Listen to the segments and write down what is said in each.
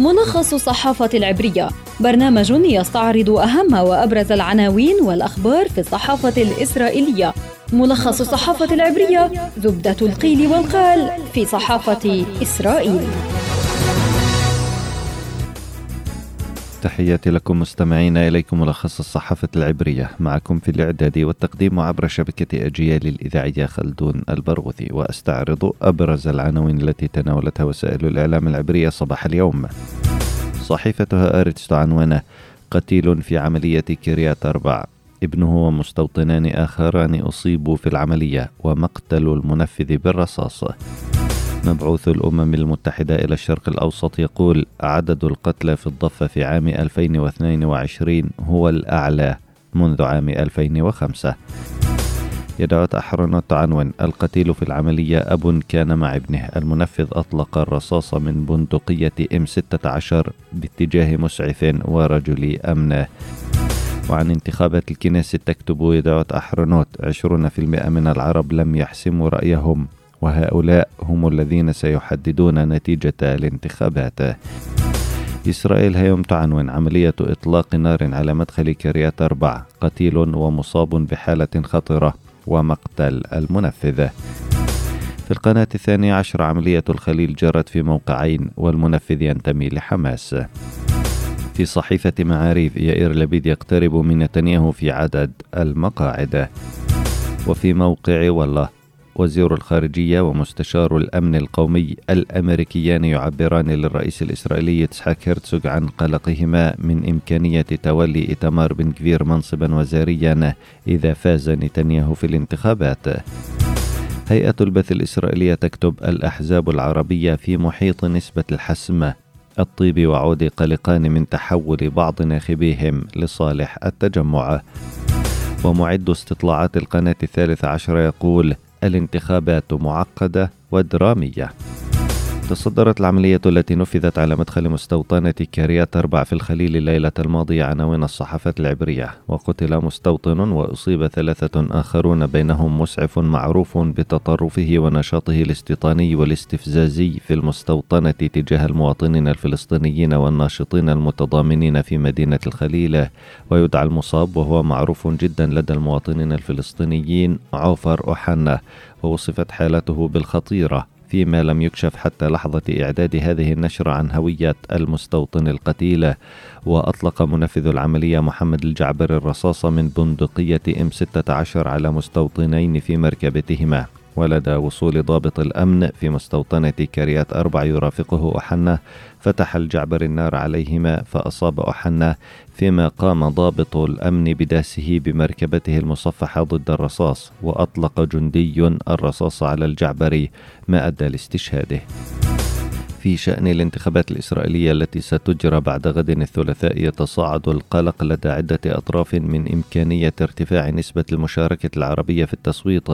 ملخص الصحافة العبرية. برنامج يستعرض أهم وأبرز العناوين والأخبار في الصحافة الإسرائيلية. ملخص الصحافة العبرية زبدة القيل والقال في صحافة إسرائيل. تحياتي لكم مستمعينا إليكم ملخص الصحافة العبرية. معكم في الإعداد والتقديم عبر شبكة أجيال الإذاعية خلدون البرغوثي وأستعرض أبرز العناوين التي تناولتها وسائل الإعلام العبرية صباح اليوم. صحيفة هآرتس عنونت قتيل في عملية كريات أربع. ابنه ومستوطنان آخران أصيبوا في العملية ومقتل المنفذ بالرصاص. مبعوث الأمم المتحدة إلى الشرق الأوسط يقول عدد القتلى في الضفة في عام 2022 هو الأعلى منذ عام 2005 يديعوت أحرونوت عنونت القتيل في العملية أب كان مع ابنه. المنفذ أطلق الرصاص من بندقية إم 16 باتجاه مسعف ورجل أمن وعن انتخابات الكنيسة تكتب يدعوت أحرنوت 20% من العرب لم يحسموا رأيهم. وهؤلاء هم الذين سيحددون نتيجة الانتخابات. إسرائيل هيوم تعنون عملية إطلاق نار على مدخل كريات أربع قتيل ومصاب بحالة خطرة ومقتل المنفذ. في القناة الثانية عشر عملية الخليل جرت في موقعين والمنفذ ينتمي لحماس. في صحيفة معاريف يائير لبيد يقترب من نتنياهو في عدد المقاعد. وفي موقع والله وزير الخارجية ومستشار الأمن القومي الأمريكيان يعبران للرئيس الإسرائيلي إسحاق هرتسوغ عن قلقهما من إمكانية تولي إيتمار بن كفير منصبا وزاريا إذا فاز نتنياهو في الانتخابات. هيئة البث الإسرائيلية تكتب الأحزاب العربية في محيط نسبة الحسم. الطيب وعود قلقان من تحول بعض ناخبيهم لصالح التجمع. ومعد استطلاعات القناة الثالثة عشر يقول الانتخابات معقدة ودرامية. تصدرت العملية التي نفذت على مدخل مستوطنة كاريات أربع في الخليل الليلة الماضية عناوين الصحافة العبرية وقتل مستوطن وأصيب ثلاثة آخرون بينهم مسعف معروف بتطرفه ونشاطه الاستيطاني والاستفزازي في المستوطنة تجاه المواطنين الفلسطينيين والناشطين المتضامنين في مدينة الخليل. ويدعى المصاب وهو معروف جدا لدى المواطنين الفلسطينيين عوفر أحنة ووصفت حالته بالخطيرة. فيما لم يكشف حتى لحظة إعداد هذه النشرة عن هوية المستوطن القتيل وأطلق منفذ العملية محمد الجعبر الرصاص من بندقية إم 16 على مستوطنين في مركبتهما. ولدى وصول ضابط الأمن في مستوطنة كريات أربع يرافقه أحنة فتح الجعبر النار عليهما فأصاب أحنة فيما قام ضابط الأمن بداسه بمركبته المصفحة ضد الرصاص وأطلق جندي الرصاص على الجعبري ما أدى لاستشهاده. في شأن الانتخابات الإسرائيلية التي ستجرى بعد غد الثلاثاء يتصاعد القلق لدى عدة أطراف من إمكانية ارتفاع نسبة المشاركة العربية في التصويت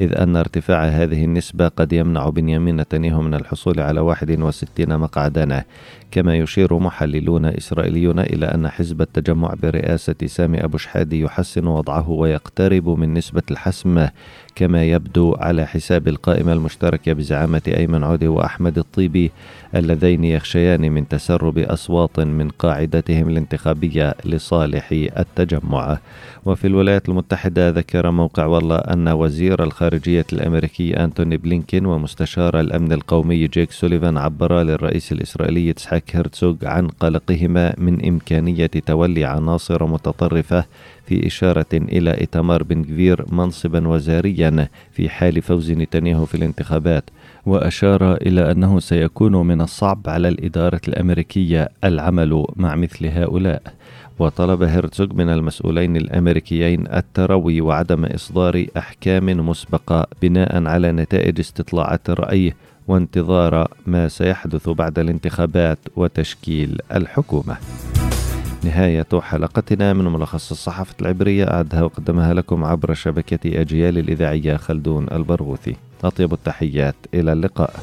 إذ أن ارتفاع هذه النسبة قد يمنع بنيامين نتنياهو من الحصول على 61 مقعدا كما يشير محللون إسرائيليون إلى أن حزب التجمع برئاسة سامي أبو شحادي يحسن وضعه ويقترب من نسبة الحسم كما يبدو على حساب القائمة المشتركة بزعامة أيمن عودي وأحمد الطيبي اللذين يخشيان من تسرب أصوات من قاعدتهم الانتخابية لصالح التجمع. وفي الولايات المتحدة ذكر موقع والله أن وزير الخارجية الأمريكي أنتوني بلينكين ومستشار الأمن القومي جيك سوليفان عبرا للرئيس الإسرائيلي إسحاق هرتسوغ عن قلقهما من إمكانية تولي عناصر متطرفة في إشارة إلى إتمار بن كفير منصبا وزاريا في حال فوز نتنياهو في الانتخابات وأشار إلى أنه سيكون من الصعب على الإدارة الأمريكية العمل مع مثل هؤلاء. وطلب هيرتزوغ من المسؤولين الأمريكيين التروي وعدم إصدار أحكام مسبقة بناء على نتائج استطلاعات الرأي وانتظار ما سيحدث بعد الانتخابات وتشكيل الحكومة. نهاية حلقتنا من ملخص الصحافة العبرية أعدها وقدمها لكم عبر شبكة أجيال الإذاعية خلدون البرغوثي. أطيب التحيات إلى اللقاء.